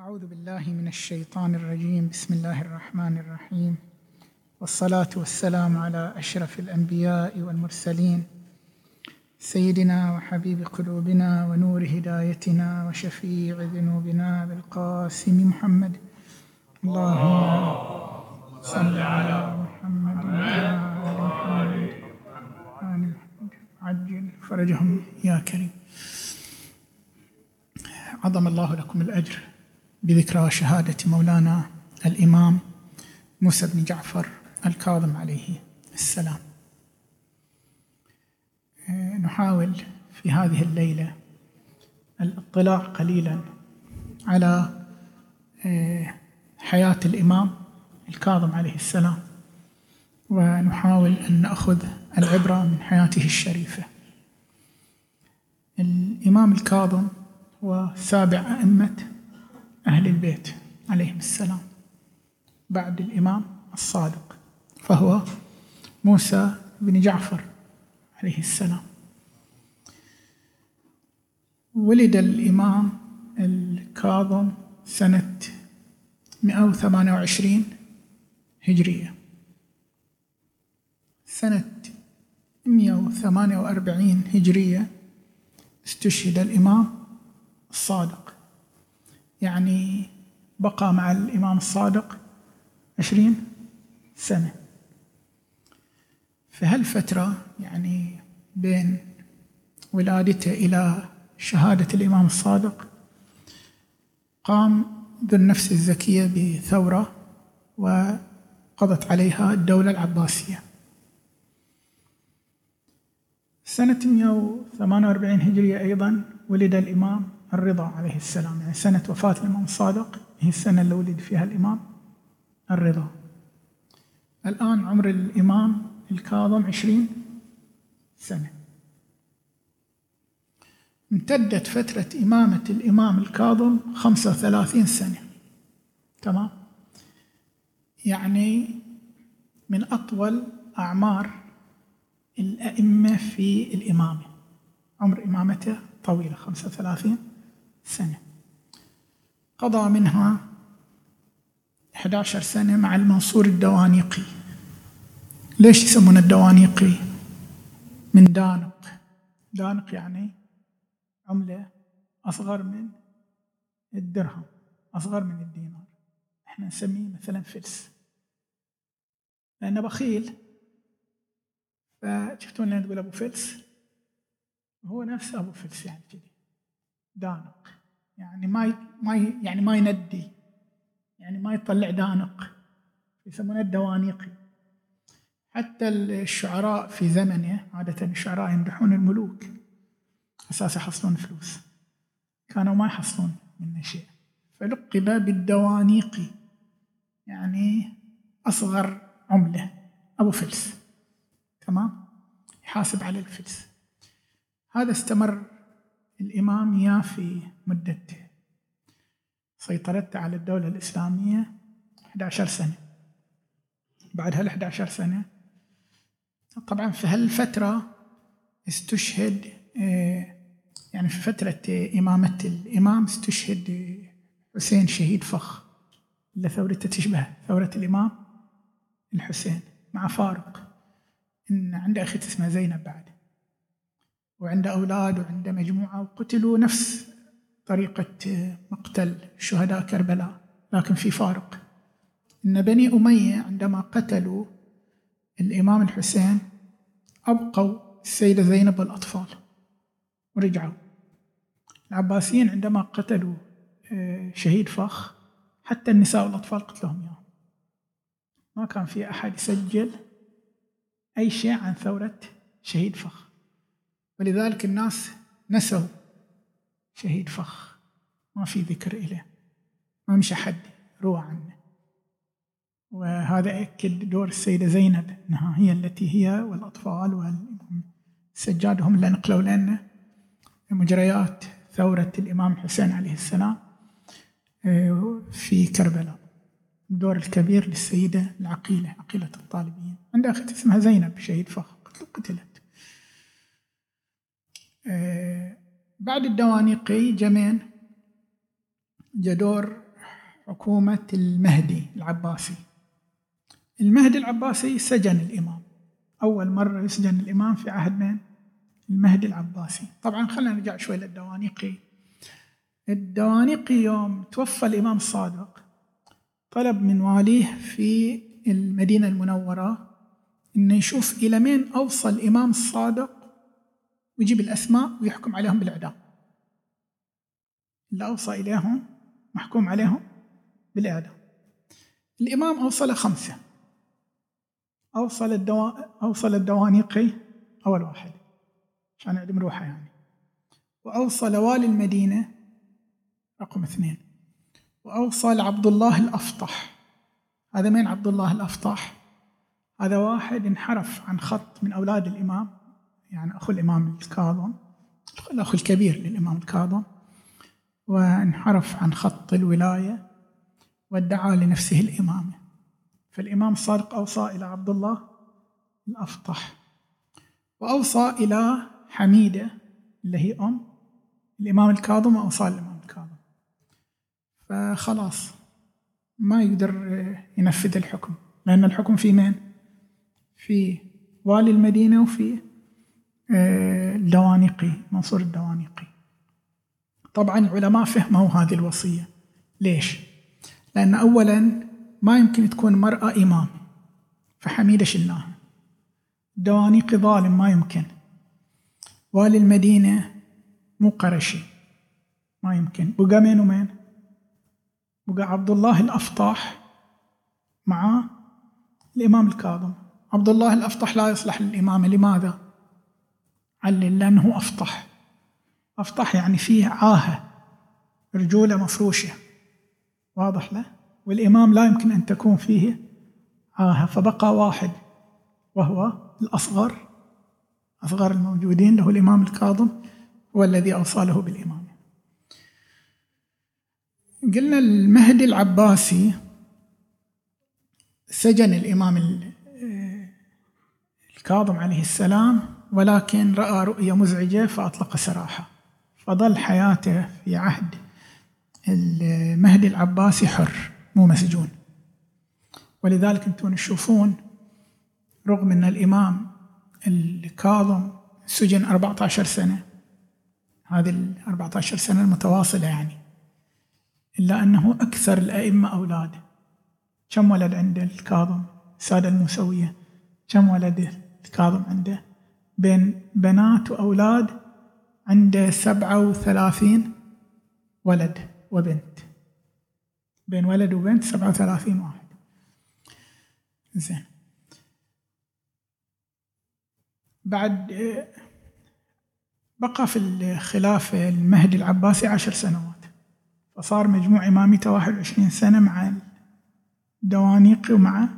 أعوذ بالله من الشيطان الرجيم. بسم الله الرحمن الرحيم. والصلاة والسلام على أشرف الأنبياء والمرسلين. سيدنا وحبيب قلوبنا ونور هدايتنا وشفيع ذنوبنا بالقاسم محمد. اللهم صل على محمد وعلى آل محمد. عجل فرجهم يا كريم. عظم الله لكم الأجر. بذكرى شهادة مولانا الإمام موسى بن جعفر الكاظم عليه السلام. نحاول في هذه الليلة الاطلاع قليلا على حياة الإمام الكاظم عليه السلام ونحاول أن نأخذ العبرة من حياته الشريفة. الإمام الكاظم هو سابع أئمة أهل البيت عليهم السلام. بعد الإمام الصادق فهو موسى بن جعفر عليه السلام. ولد الإمام الكاظم سنة 128 هجرية. سنة 148 هجرية استشهد الإمام الصادق. يعني بقى مع الإمام الصادق عشرين سنة. في هالفترة يعني بين ولادته إلى شهادة الإمام الصادق قام ذو النفس الزكية بثورة وقضت عليها الدولة العباسية. سنة 148 هجرية أيضا ولد الإمام الرضا عليه السلام. يعني سنة وفاة الإمام الصادق هي السنة اللي ولد فيها الإمام. الرضا. الآن عمر الإمام الكاظم عشرين سنة. امتدت فترة إمامة الإمام الكاظم خمسة وثلاثين سنة. تمام؟ يعني من أطول أعمار الأئمة في الإمامة. عمر إمامته طويلة خمسة وثلاثين سنة. قضى منها 11 سنة مع المنصور الدوانيقي. ليش يسمون الدوانيقي؟ من دانق. دانق يعني عملة أصغر من الدرهم أصغر من الدينار. إحنا نسميه مثلا فلس. لأنه بخيل فشفتون لين تقول أبو فلس؟ هو نفس أبو فلس يعني كذي. دانق. يعني ما ما يعني ما يندي. يعني ما يطلع دانق. يسمونه الدوانيقي حتى الشعراء في زمنه عادة الشعراء يمدحون الملوك أساس يحصلون فلوس. كانوا ما يحصلون منه شيء. فلقب بالدوانيقي يعني أصغر عملة أبو فلس. تمام؟ يحاسب على الفلس. هذا استمر الإمام يا في مدة سيطرته على الدولة الإسلامية 11 سنة. بعد هال 11 سنة طبعا في هالفترة استشهد آه، يعني في فترة إمامة الإمام استشهد حسين شهيد فخ اللي ثورته تشبه ثورة الإمام الحسين مع فارق إن عنده أخت اسمها زينب بعد. وعنده أولاد وعنده مجموعة وقتلوا نفس طريقة مقتل شهداء كربلاء لكن في فارق. إن بني أمية عندما قتلوا الإمام الحسين أبقوا السيدة زينب والأطفال ورجعوا. العباسيين عندما قتلوا آه، شهيد فخ حتى النساء والأطفال قتلهم إياه ما كان في أحد يسجل أي شيء عن ثورة شهيد فخ. ولذلك الناس نسوا شهيد فخ. ما في ذكر إله ما مش أحد روى عنه. وهذا يأكد دور السيدة زينب أنها هي التي هي والأطفال والإمام. هم اللي نقلوا لنا مجريات ثورة الإمام الحسين عليه السلام آه، في كربلاء. الدور الكبير للسيدة العقيلة عقيلة الطالبين. عندها أخت اسمها زينب شهيد فخ قتلت. آه، بعد الدوانيقي جمين جدور حكومة المهدي العباسي. المهدي العباسي سجن الإمام. أول مرة يسجن الإمام في عهد من؟ المهدي العباسي. طبعا خلينا نرجع شوي للدوانيقي الدوانيقي يوم توفى الإمام الصادق طلب من واليه في المدينة المنورة إنه يشوف إلى مين أوصل الإمام الصادق ويجيب الأسماء ويحكم عليهم بالإعدام. اللي أوصى إليهم محكوم عليهم بالإعدام. الإمام أوصل خمسة. أوصل الدوا... أوصل الدوانيقي أول واحد عشان يعدم روحه يعني. وأوصل والي المدينة رقم اثنين. وأوصل عبد الله الأفطح. هذا مين عبد الله الأفطح؟ هذا واحد انحرف عن خط من أولاد الإمام. يعني أخو الإمام الكاظم الأخ الكبير للإمام الكاظم وانحرف عن خط الولاية وادعى لنفسه الإمامة فالإمام الصادق أوصى إلى عبد الله الأفطح وأوصى إلى حميدة اللي هي أم الإمام الكاظم وأوصى الإمام الكاظم فخلاص ما يقدر ينفذ الحكم لأن الحكم في مين؟ في والي المدينة وفي الدوانيقي منصور الدوانيقي طبعا العلماء فهموا هذه الوصية. ليش؟ لأن أولا ما يمكن تكون مرأة إمام فحميدة شلناها الدوانيقي ظالم ما يمكن. والي المدينة مو قرشي ما يمكن. بقى مين ومين بقى عبد الله الأفطاح مع الإمام الكاظم. عبد الله الأفطح لا يصلح للإمامة لماذا؟ علل لأنه أفطح أفطح يعني فيه عاهة رجولة مفروشة. واضح له؟ والإمام لا يمكن أن تكون فيه عاهة فبقى واحد وهو الأصغر أصغر الموجودين له الإمام الكاظم هو الذي أوصى له بالإمامة قلنا المهدي العباسي سجن الإمام الكاظم عليه السلام. ولكن رأى رؤية مزعجة فأطلق سراحة. فظل حياته في عهد المهدي العباسي حر مو مسجون. ولذلك أنتم تشوفون رغم أن الإمام الكاظم سجن 14 سنة هذه ال 14 سنة المتواصلة يعني إلا أنه أكثر الأئمة أولاد. كم ولد عنده الكاظم؟ الساده الموسوية. كم ولد الكاظم عنده؟ بين بنات وأولاد عنده 37 ولد وبنت. بين ولد وبنت 37 واحد. زين. بعد بقى في الخلافة المهدي العباسي عشر سنوات. فصار مجموع إمامته 21 سنة مع الدوانيقي ومع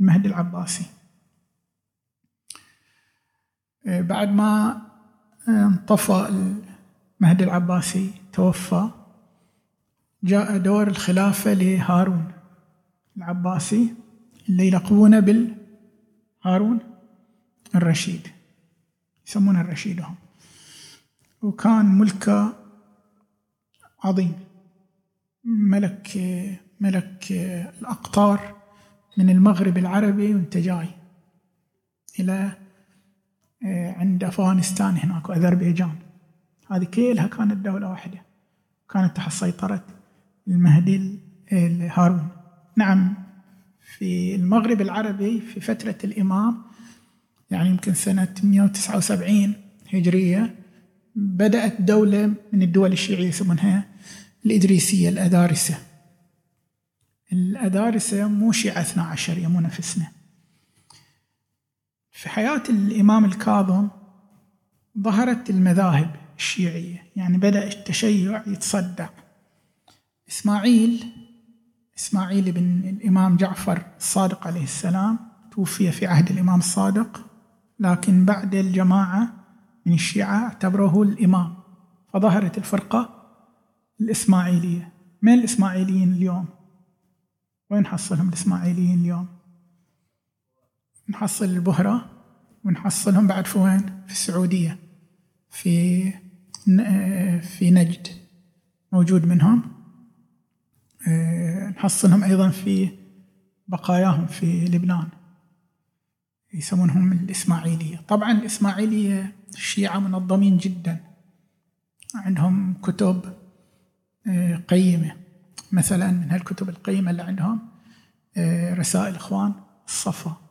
المهدي العباسي. بعد ما انطفى المهدي العباسي توفى جاء دور الخلافة لهارون العباسي اللي يلقبونه بالهارون الرشيد. يسمونه الرشيد هم. وكان ملكه عظيم. ملك ملك الأقطار من المغرب العربي وانت جاي إلى عند أفغانستان هناك وأذربيجان هذه كلها كانت دولة واحدة. كانت تحت سيطرة المهدي هارون. نعم في المغرب العربي في فترة الإمام يعني يمكن سنة 179 هجرية بدأت دولة من الدول الشيعية يسمونها الإدريسية الأدارسة. الأدارسة مو شيعة 12 مو نفسنا في حياة الإمام الكاظم ظهرت المذاهب الشيعية. يعني بدأ التشيع يتصدع إسماعيل إسماعيل بن الإمام جعفر الصادق عليه السلام توفي في عهد الإمام الصادق لكن بعد الجماعة من الشيعة اعتبروه الإمام. فظهرت الفرقة الإسماعيلية. من الإسماعيليين اليوم؟ وين نحصلهم الإسماعيليين اليوم؟ نحصل البهرة؟ ونحصلهم بعد في وين؟ في السعودية في في نجد موجود منهم. آه، نحصلهم أيضا في بقاياهم في لبنان. يسمونهم الإسماعيلية. طبعا الإسماعيلية الشيعة منظمين جدا. عندهم كتب آه، قيمة. مثلا من هالكتب القيمة اللي عندهم آه، رسائل إخوان الصفا.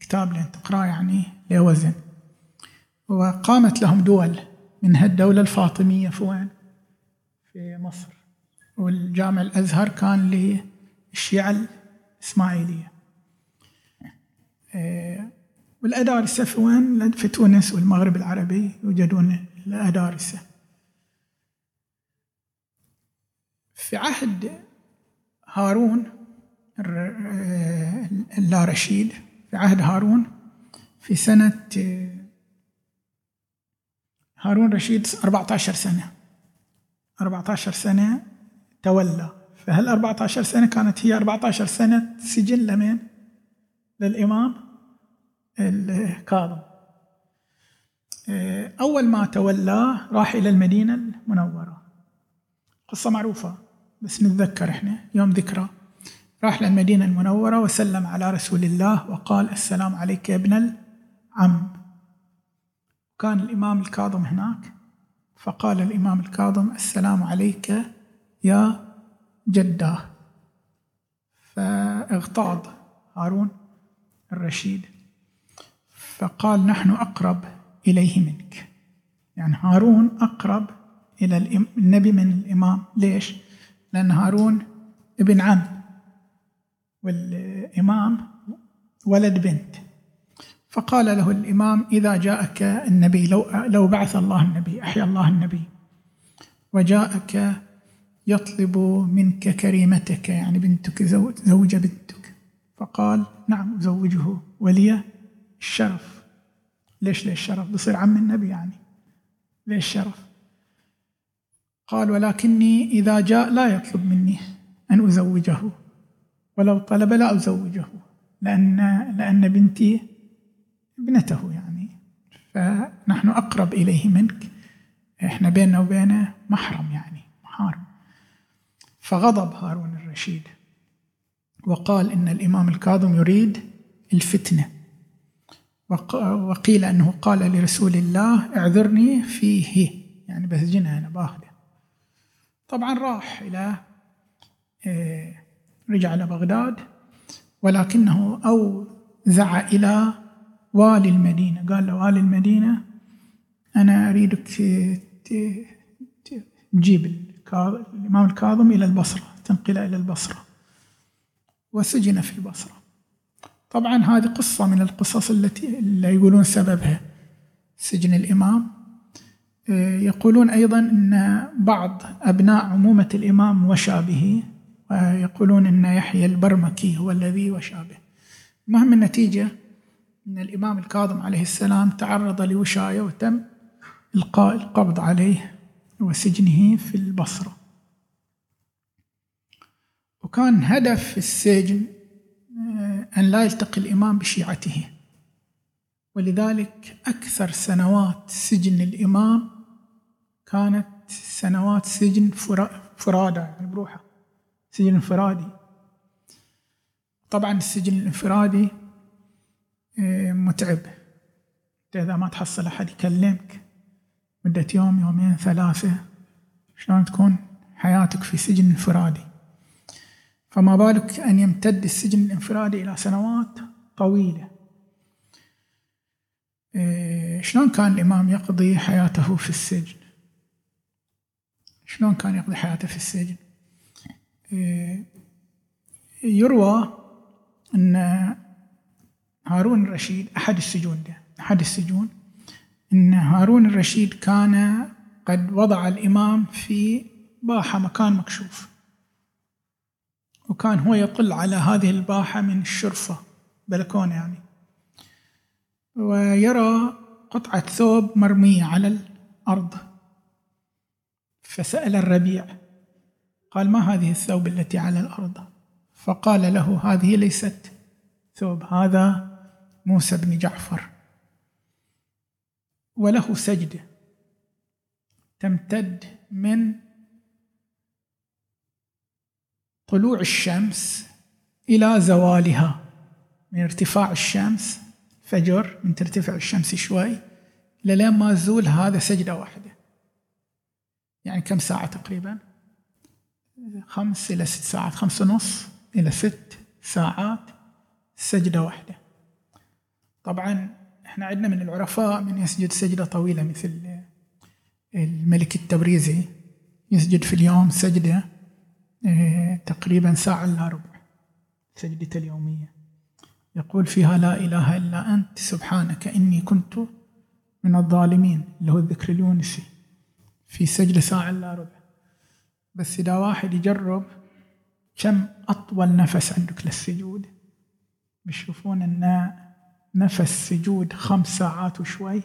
كتاب لين تقرأ يعني له وزن وقامت لهم دول منها الدولة الفاطمية في وين؟ في مصر والجامع الأزهر كان للشيعة الإسماعيلية آه، والأدارسة في وين؟ في تونس والمغرب العربي يوجدون الأدارسة في عهد هارون آه، اللا رشيد في عهد هارون في سنة هارون رشيد 14 سنة. 14 سنة تولى. فهل 14 سنة كانت هي 14 سنة سجن لمن؟ للإمام الكاظم. أول ما تولى راح إلى المدينة المنورة. قصة معروفة بس نتذكر إحنا. يوم ذكرى. راح للمدينة المنورة وسلم على رسول الله وقال السلام عليك يا ابن العم. كان الإمام الكاظم هناك فقال الإمام الكاظم السلام عليك يا جداه فاغتاظ هارون الرشيد فقال نحن أقرب إليه منك. يعني هارون أقرب إلى النبي من الإمام. ليش؟ لأن هارون ابن عم. والإمام ولد بنت. فقال له الإمام إذا جاءك النبي لو, لو بعث الله النبي أحيا الله النبي وجاءك يطلب منك كريمتك يعني بنتك زوج بنتك. فقال نعم أزوجه ولي الشرف. ليش ليش الشرف؟ بصير عم النبي يعني. ليش الشرف؟ قال ولكني إذا جاء لا يطلب مني أن أزوجه. ولو طلب لا أزوجه لأن لأن بنتي ابنته يعني. فنحن أقرب إليه منك. إحنا بيننا وبينه محرم يعني محارم. فغضب هارون الرشيد وقال إن الإمام الكاظم يريد الفتنة. وقيل أنه قال لرسول الله اعذرني فيه. يعني بسجنها أنا باخذة. طبعا راح إلى آه، رجع إلى بغداد ولكنه أوزع إلى والي المدينة. قال له والي المدينة أنا أريدك تجيب الإمام الكاظم إلى البصرة تنقله إلى البصرة. وسجن في البصرة. طبعا هذه قصة من القصص التي اللي يقولون سببها سجن الإمام. آه، يقولون أيضا أن بعض أبناء عمومة الإمام وشى به. ويقولون أن يحيى البرمكي هو الذي وشى به. المهم النتيجة أن الإمام الكاظم عليه السلام تعرض لوشاية وتم إلقاء القبض عليه وسجنه في البصرة. وكان هدف السجن آه، أن لا يلتقي الإمام بشيعته. ولذلك أكثر سنوات سجن الإمام كانت سنوات سجن فرادة يعني بروحه. سجن انفرادي طبعا السجن الانفرادي آه، متعب. إنت إذا ما تحصل أحد يكلمك مدة يوم يومين ثلاثة شلون تكون حياتك في سجن انفرادي؟ فما بالك أن يمتد السجن الانفرادي إلى سنوات طويلة. آه، شلون كان الإمام يقضي حياته في السجن؟ شلون كان يقضي حياته في السجن؟ يروى أن هارون الرشيد أحد السجون ده أحد السجون أن هارون الرشيد كان قد وضع الإمام في باحة مكان مكشوف وكان هو يطل على هذه الباحة من الشرفة بلكونة يعني. ويرى قطعة ثوب مرمية على الأرض فسأل الربيع قال ما هذه الثوب التي على الأرض؟ فقال له هذه ليست ثوب هذا موسى بن جعفر. وله سجدة تمتد من طلوع الشمس إلى زوالها. من ارتفاع الشمس فجر من ترتفع الشمس شوي لين ما تزول هذا سجدة واحدة. يعني كم ساعة تقريبا؟ خمس إلى ست ساعات خمس ونص إلى ست ساعات سجدة واحدة. طبعا إحنا عندنا من العرفاء من يسجد سجدة طويلة مثل الملك التبريزي يسجد في اليوم سجدة آه تقريبا ساعة إلا ربع سجدته اليومية. يقول فيها لا إله إلا أنت سبحانك إني كنت من الظالمين. اللي هو الذكر اليونسي في سجدة ساعة إلا ربع. بس إذا واحد يجرب كم أطول نفس عندك للسجود؟ بيشوفون أن نفس سجود خمس ساعات وشوي.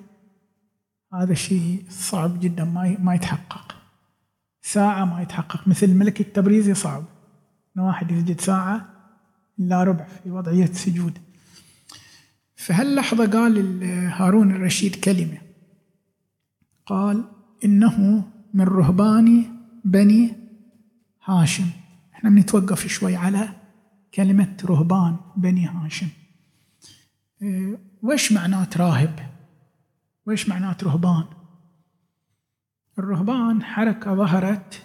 هذا شيء صعب جدا ما ما يتحقق. ساعة ما يتحقق. مثل الملك التبريزي صعب أن واحد يسجد ساعة إلا ربع في وضعية سجود. فهاللحظة قال هارون الرشيد كلمة. قال إنه من رهبان بني هاشم. إحنا بنتوقف شوي على كلمة رهبان بني هاشم. وش معنات راهب؟ وش معنات رهبان؟ الرهبان حركة ظهرت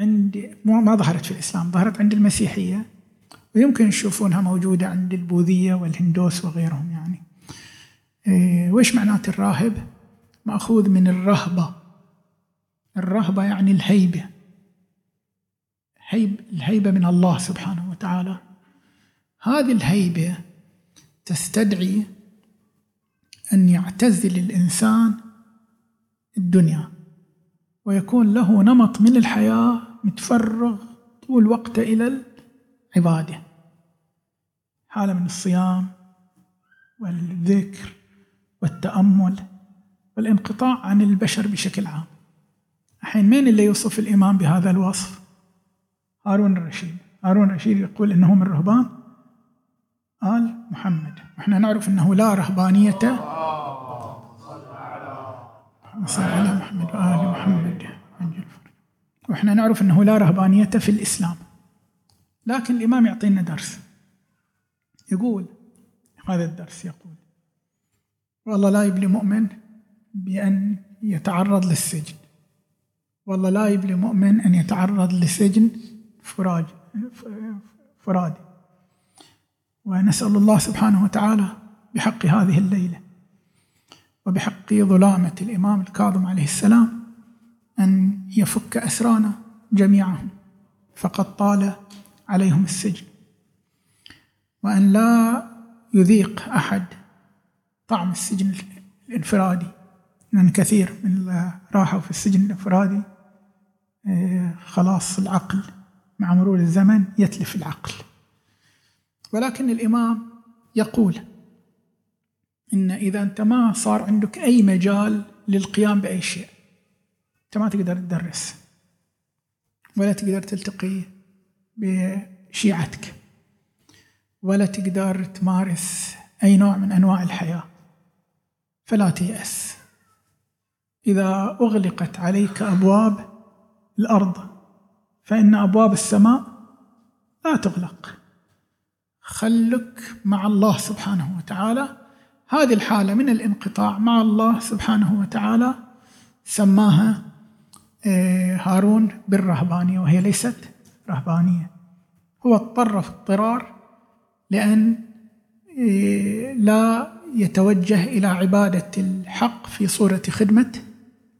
عند ما ظهرت في الإسلام ظهرت عند المسيحية ويمكن تشوفونها موجودة عند البوذية والهندوس وغيرهم يعني. وش معنات الراهب؟ مأخوذ من الرهبة. الرهبة يعني الهيبة. هيب الهيبة من الله سبحانه وتعالى. هذه الهيبة تستدعي أن يعتزل الإنسان الدنيا ويكون له نمط من الحياة متفرغ طول وقته إلى العبادة. حالة من الصيام والذكر والتأمل والانقطاع عن البشر بشكل عام. الحين مين اللي يوصف الإمام بهذا الوصف؟ هارون الرشيد. هارون الرشيد يقول إنه من الرهبان آل محمد. وإحنا نعرف أنه لا رهبانية. صلى على محمد وآل محمد. وإحنا نعرف أنه لا رهبانية في الإسلام. لكن الإمام يعطينا درس. يقول هذا الدرس يقول والله لا يبلي مؤمن بأن يتعرض للسجن. والله لا يبلي مؤمن أن يتعرض لسجن فراج فرادي. ونسأل الله سبحانه وتعالى بحق هذه الليلة وبحق ظلامة الإمام الكاظم عليه السلام أن يفك أسرانا جميعهم فقد طال عليهم السجن. وأن لا يذيق أحد طعم السجن الانفرادي لأن كثير من راحوا في السجن الانفرادي آه، خلاص العقل مع مرور الزمن يتلف العقل. ولكن الإمام يقول إن إذا أنت ما صار عندك أي مجال للقيام بأي شيء أنت ما تقدر تدرس ولا تقدر تلتقي بشيعتك ولا تقدر تمارس أي نوع من أنواع الحياة فلا تيأس. إذا أغلقت عليك أبواب الأرض فإن أبواب السماء لا تغلق. خلك مع الله سبحانه وتعالى. هذه الحالة من الانقطاع مع الله سبحانه وتعالى سماها آه، هارون بالرهبانية وهي ليست رهبانية. هو اضطر في اضطرار لأن آه، لا يتوجه إلى عبادة الحق في صورة خدمة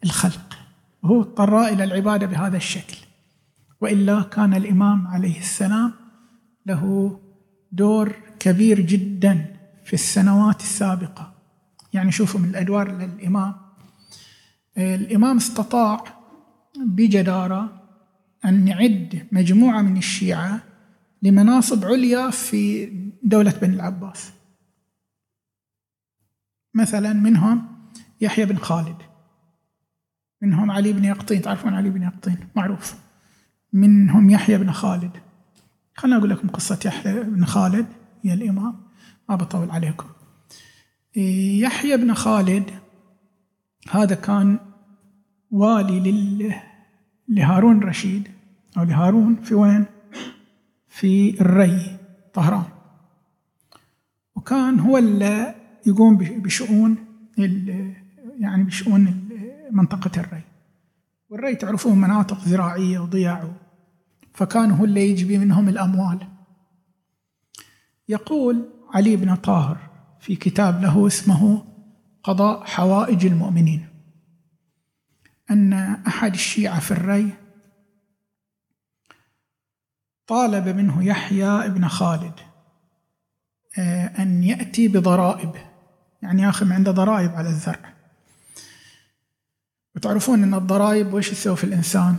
الخلق. وهو اضطر إلى العبادة بهذا الشكل. وإلا كان الإمام عليه السلام له دور كبير جدا في السنوات السابقة. يعني شوفوا من الأدوار للامام الإمام استطاع بجدارة أن يعد مجموعة من الشيعة لمناصب عليا في دولة بني العباس. مثلا منهم يحيى بن خالد منهم علي بن يقطين تعرفون علي بن يقطين؟ معروف. منهم يحيى بن خالد. خلنا أقول لكم قصة يحيى بن خالد يا الإمام. ما بطول عليكم. يحيى بن خالد هذا كان والي لل... لهارون الرشيد أو لهارون في وين؟ في الري طهران. وكان هو اللي يقوم بشؤون يعني بشؤون منطقة الري. والري تعرفون مناطق زراعية وضياع فكان هو اللي يجبي منهم الأموال. يقول علي بن طاهر في كتاب له اسمه قضاء حوائج المؤمنين أن أحد الشيعة في الري طالب منه يحيى بن خالد آه، أن يأتي بضرائب. يعني ياخذ عنده ضرائب على الزرع. وتعرفون أن الضرائب وش تسوي في الإنسان؟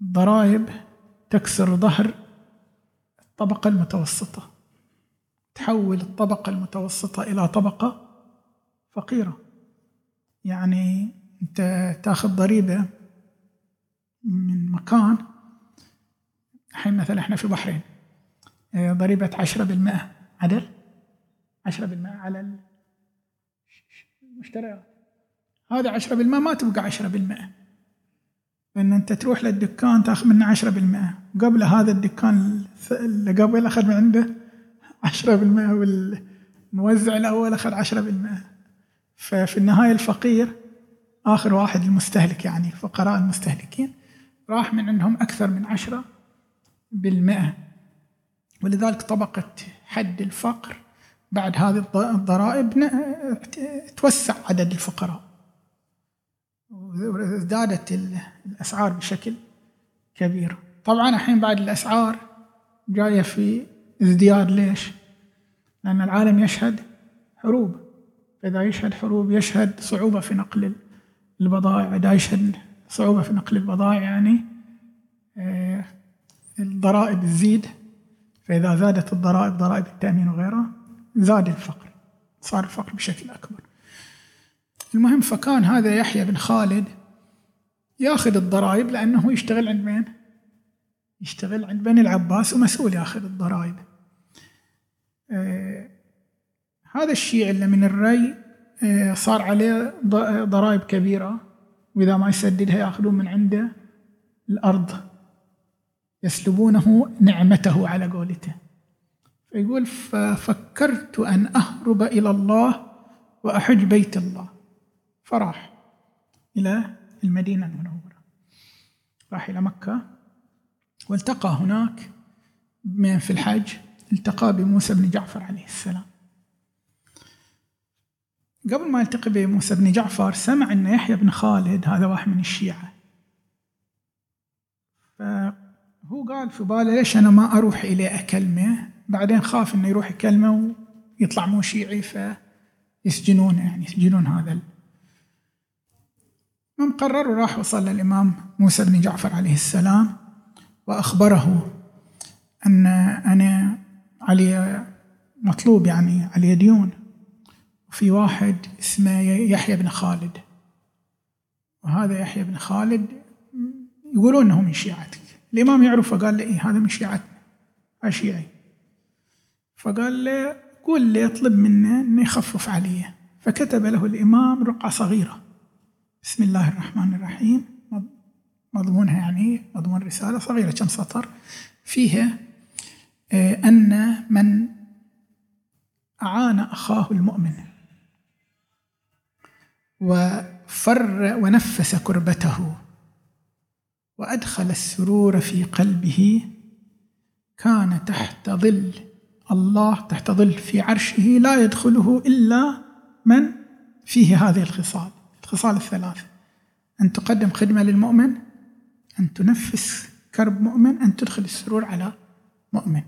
الضرائب تكسر ظهر الطبقة المتوسطة. تحول الطبقة المتوسطة إلى طبقة فقيرة. يعني أنت تاخذ ضريبة من مكان الحين مثلا إحنا في البحرين آه، ضريبة 10% عدل؟ 10% على المشتريات هذا 10% ما تبقى 10% إن أنت تروح للدكان تاخذ منه 10% قبل هذا الدكان اللي قبل أخذ من عنده 10% والموزع الأول أخذ 10% ففي النهاية الفقير آخر واحد المستهلك يعني الفقراء المستهلكين راح من عندهم أكثر من 10% ولذلك طبقة حد الفقر بعد هذه الضرائب توسع عدد الفقراء. وازدادت الأسعار بشكل كبير. طبعا الحين بعد الأسعار جاية في ازدياد. ليش؟ لأن العالم يشهد حروب. فإذا يشهد حروب يشهد صعوبة في نقل البضائع. إذا يشهد صعوبة في نقل البضائع يعني آه، الضرائب تزيد. فإذا زادت الضرائب ضرائب التأمين وغيرها زاد الفقر. صار الفقر بشكل أكبر. المهم فكان هذا يحيى بن خالد ياخذ الضرائب لأنه يشتغل عند مين؟ يشتغل عند بني العباس ومسؤول ياخذ الضرائب. آه هذا الشيء اللي من الري آه صار عليه ضرائب كبيرة. وإذا ما يسددها يأخذون من عنده الأرض. يسلبونه نعمته على قولته. فيقول ففكرت أن أهرب إلى الله وأحج بيت الله. فراح إلى المدينة المنورة. راح إلى مكة والتقى هناك من في الحج التقى بموسى بن جعفر عليه السلام. قبل ما يلتقي بموسى بن جعفر سمع أن يحيى بن خالد هذا واحد من الشيعة. فهو قال في باله ليش أنا ما أروح إليه أكلمة؟ بعدين خاف أنه يروح يكلمه ويطلع مو شيعي فيسجنونه يعني يسجنون هذا المهم قرر وراح وصل للإمام موسى بن جعفر عليه السلام وأخبره أن أنا علي مطلوب يعني علي ديون. وفي واحد اسمه يحيى بن خالد. وهذا يحيى بن خالد يقولون إنه من شيعتك. الإمام يعرفه قال له إيه هذا من شيعتنا هذا شيعي فقال له قول لي يطلب منه إنه يخفف عليه فكتب له الإمام رقعة صغيرة. بسم الله الرحمن الرحيم مضمونها يعني مضمون رساله صغيره كم سطر فيها ان من اعان اخاه المؤمن وفر ونفس كربته وادخل السرور في قلبه كان تحت ظل الله تحت ظل في عرشه لا يدخله الا من فيه هذه الخصال الخصال الثلاث. أن تقدم خدمة للمؤمن أن تنفس كرب مؤمن أن تدخل السرور على مؤمن.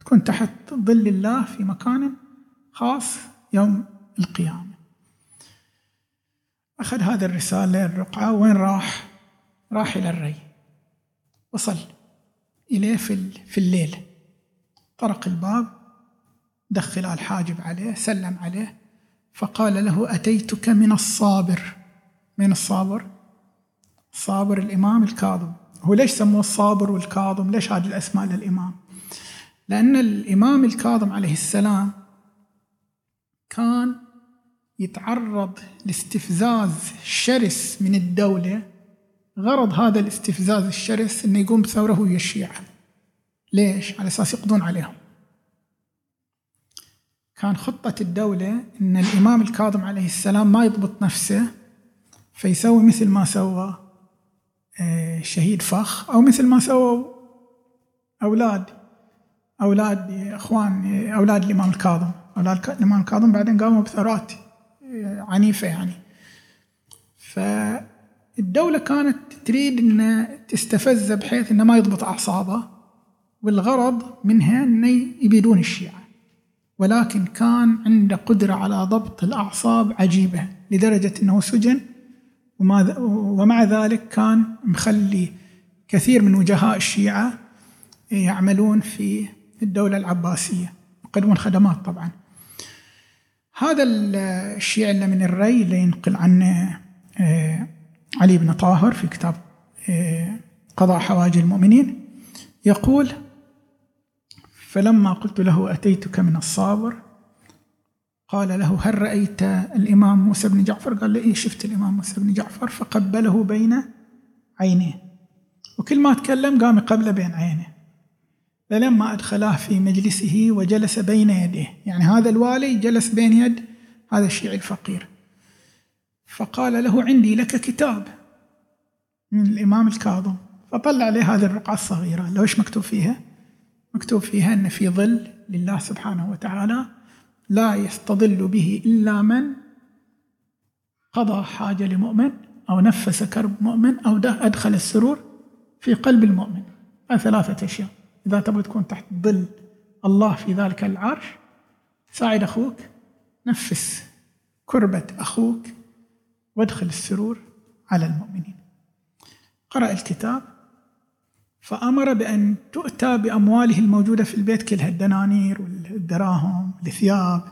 تكون تحت ظل الله في مكان خاص يوم القيامة. أخذ هذه الرسالة الرقعة وين راح؟ راح إلى الري. وصل إليه في, في الليل. طرق الباب دخل الحاجب عليه سلم عليه. فقال له أتيتك من الصابر. من الصابر؟ صابر الإمام الكاظم. هو ليش سموه الصابر والكاظم؟ ليش هذه الأسماء للإمام؟ لأن الإمام الكاظم عليه السلام كان يتعرض لاستفزاز شرس من الدولة. غرض هذا الاستفزاز الشرس أنه يقوم بثورة ويا الشيعة ليش؟ على أساس يقضون عليهم. كان خطة الدولة أن الإمام الكاظم عليه السلام ما يضبط نفسه فيسوي مثل ما سوى آه، شهيد فخ أو مثل ما سووا أولاد أولاد إخوان أولاد الإمام الكاظم. أولاد الإمام الكاظم بعدين قاموا بثورات آه، عنيفة يعني. فالدولة كانت تريد أن تستفزه بحيث أنه ما يضبط أعصابه والغرض منها أن يبيدون الشيعة. ولكن كان عنده قدرة على ضبط الأعصاب عجيبة لدرجة أنه سجن. ومع ذلك كان مخلي كثير من وجهاء الشيعة يعملون في الدولة العباسية يقدمون خدمات طبعا. هذا الشيعي اللي من الري اللي ينقل عنه آه، علي بن طاهر في كتاب آه، قضاء حوائج المؤمنين يقول فلما قلت له أتيتك من الصابر قال له هل رأيت الإمام موسى بن جعفر؟ قال له إيه شفت الإمام موسى بن جعفر فقبله بين عينيه. وكل ما تكلم قام يقبله بين عينه فلما أدخلاه في مجلسه وجلس بين يديه يعني هذا الوالي جلس بين يد هذا الشيعي الفقير. فقال له عندي لك كتاب من الإمام الكاظم. فطلع عليه هذه الرقعة الصغيرة لو إيش مكتوب فيها؟ مكتوب فيها أن في ظل لله سبحانه وتعالى لا يستظل به إلا من قضى حاجة لمؤمن أو نفس كرب مؤمن أو أدخل السرور في قلب المؤمن. ثلاثة أشياء. إذا تبغى تكون تحت ظل الله في ذلك العرش ساعد أخوك نفس كربة أخوك وادخل السرور على المؤمنين. قرأ الكتاب. فأمر بأن تؤتى بأمواله الموجودة في البيت كلها الدنانير والدراهم والثياب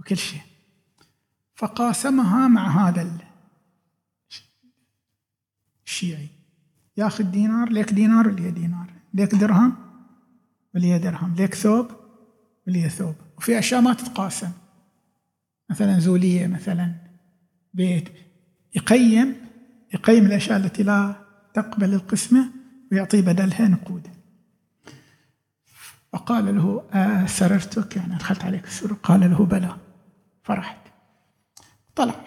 وكل شيء. فقاسمها مع هذا الشيعي. ياخذ دينار ليك دينار ولي دينار. ليك درهم ولي درهم. ليك ثوب ولي ثوب. وفي أشياء ما تتقاسم. مثلا زولية مثلا بيت. يقيم يقيم الأشياء التي لا تقبل القسمة ويعطيه بدلها نقود. فقال له أسررتك يعني أدخلت عليك السرور. قال له بلى. فرحت. طلع.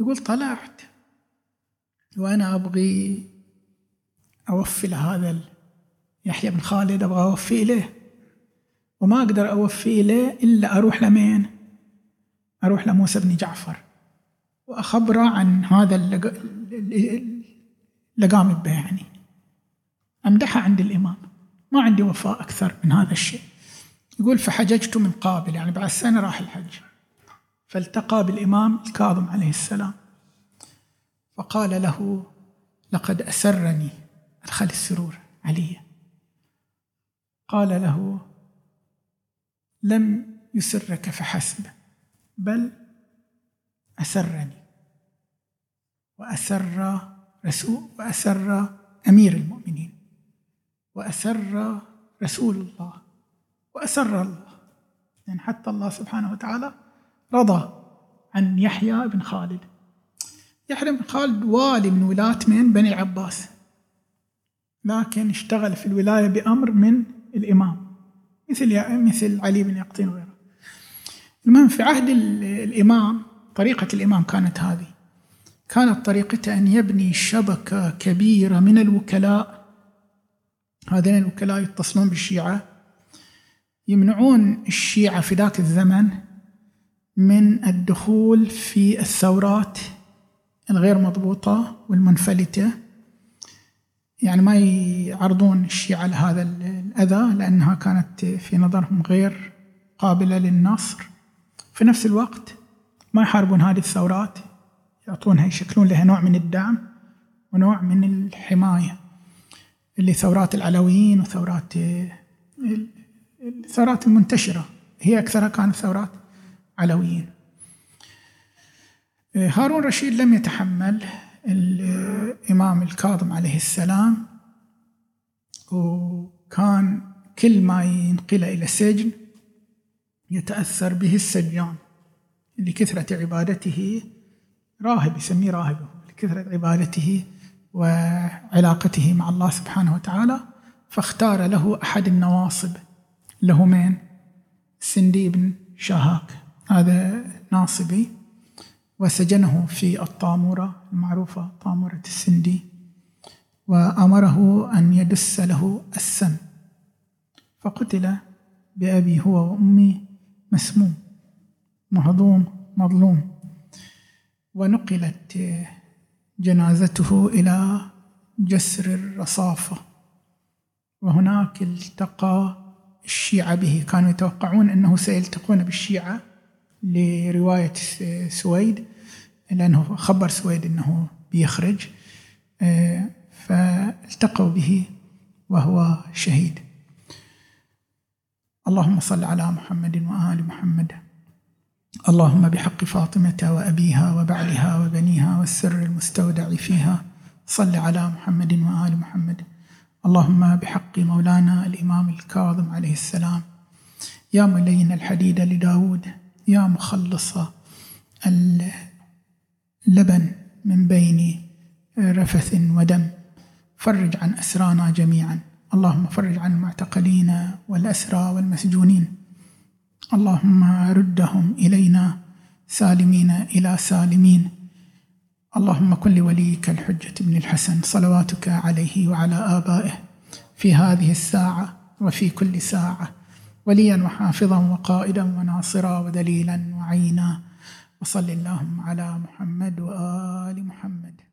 يقول طلعت. وأنا أبغي أوفي لهذا يحيى بن خالد أبغى أوفي إليه وما أقدر أوفي إليه إلا أروح لمين؟ أروح لموسى بن جعفر. وأخبره عن هذا اللي قام به يعني أمدحه عند الإمام. ما عندي وفاء أكثر من هذا الشيء. يقول فحججت من قابل. يعني بعد سنة راح الحج. فالتقى بالإمام الكاظم عليه السلام. فقال له لقد أسرني أدخل السرور علي. قال له لم يسرك فحسب بل أسرني. وأسر رسول وأسر أمير المؤمنين. وأسر رسول الله. وأسر الله. يعني حتى الله سبحانه وتعالى رضى عن يحيى بن خالد. يحيى بن خالد والي من ولاة من بني عباس. لكن اشتغل في الولاية بأمر من الإمام. مثل مثل علي بن يقطين وغيره. المهم في عهد الإمام طريقة الإمام كانت هذه. كانت طريقته أن يبني شبكة كبيرة من الوكلاء. هذين الوكلاء يتصلون بالشيعة. يمنعون الشيعة في ذاك الزمن من الدخول في الثورات الغير مضبوطة والمنفلتة. يعني ما يعرضون الشيعة لهذا الأذى لأنها كانت في نظرهم غير قابلة للنصر. في نفس الوقت ما يحاربون هذه الثورات. يعطونها يشكلون لها نوع من الدعم ونوع من الحماية اللي ثورات العلويين وثورات الثورات المنتشرة. هي أكثرها كانت ثورات علويين. هارون رشيد لم يتحمل الإمام الكاظم عليه السلام وكان كل ما ينقله إلى السجن يتأثر به السجان لكثرة عبادته راهب يسميه راهب لكثرة عبادته وعلاقته مع الله سبحانه وتعالى فاختار له أحد النواصب. له من سندي بن شاهاك. هذا ناصبي. وسجنه في الطامورة المعروفة طامورة السندي. وأمره أن يدس له السم. فقتل بأبي هو وأمي مسموم مهضوم مظلوم. ونقلت جنازته إلى جسر الرصافة. وهناك التقى الشيعة به. كانوا يتوقعون أنه سيلتقون بالشيعة لرواية سويد لأنه خبر سويد أنه بيخرج فالتقوا به وهو شهيد. اللهم صل على محمد وآل محمد. اللهم بحق فاطمة وأبيها وبعلها وبنيها والسر المستودع فيها. صل على محمد وآل محمد. اللهم بحق مولانا الإمام الكاظم عليه السلام. يا ملين الحديد لداود. يا مخلص اللبن من بين رفث ودم. فرج عن أسرانا جميعا. اللهم فرج عن المعتقلين والأسرى والمسجونين. اللهم ردهم إلينا سالمين إلى سالمين. اللهم كن لوليك الحجة بن الحسن صلواتك عليه وعلى آبائه في هذه الساعة وفي كل ساعة. وليا وحافظا وقائدا وناصرا ودليلا وعينا. وصل اللهم على محمد وآل محمد.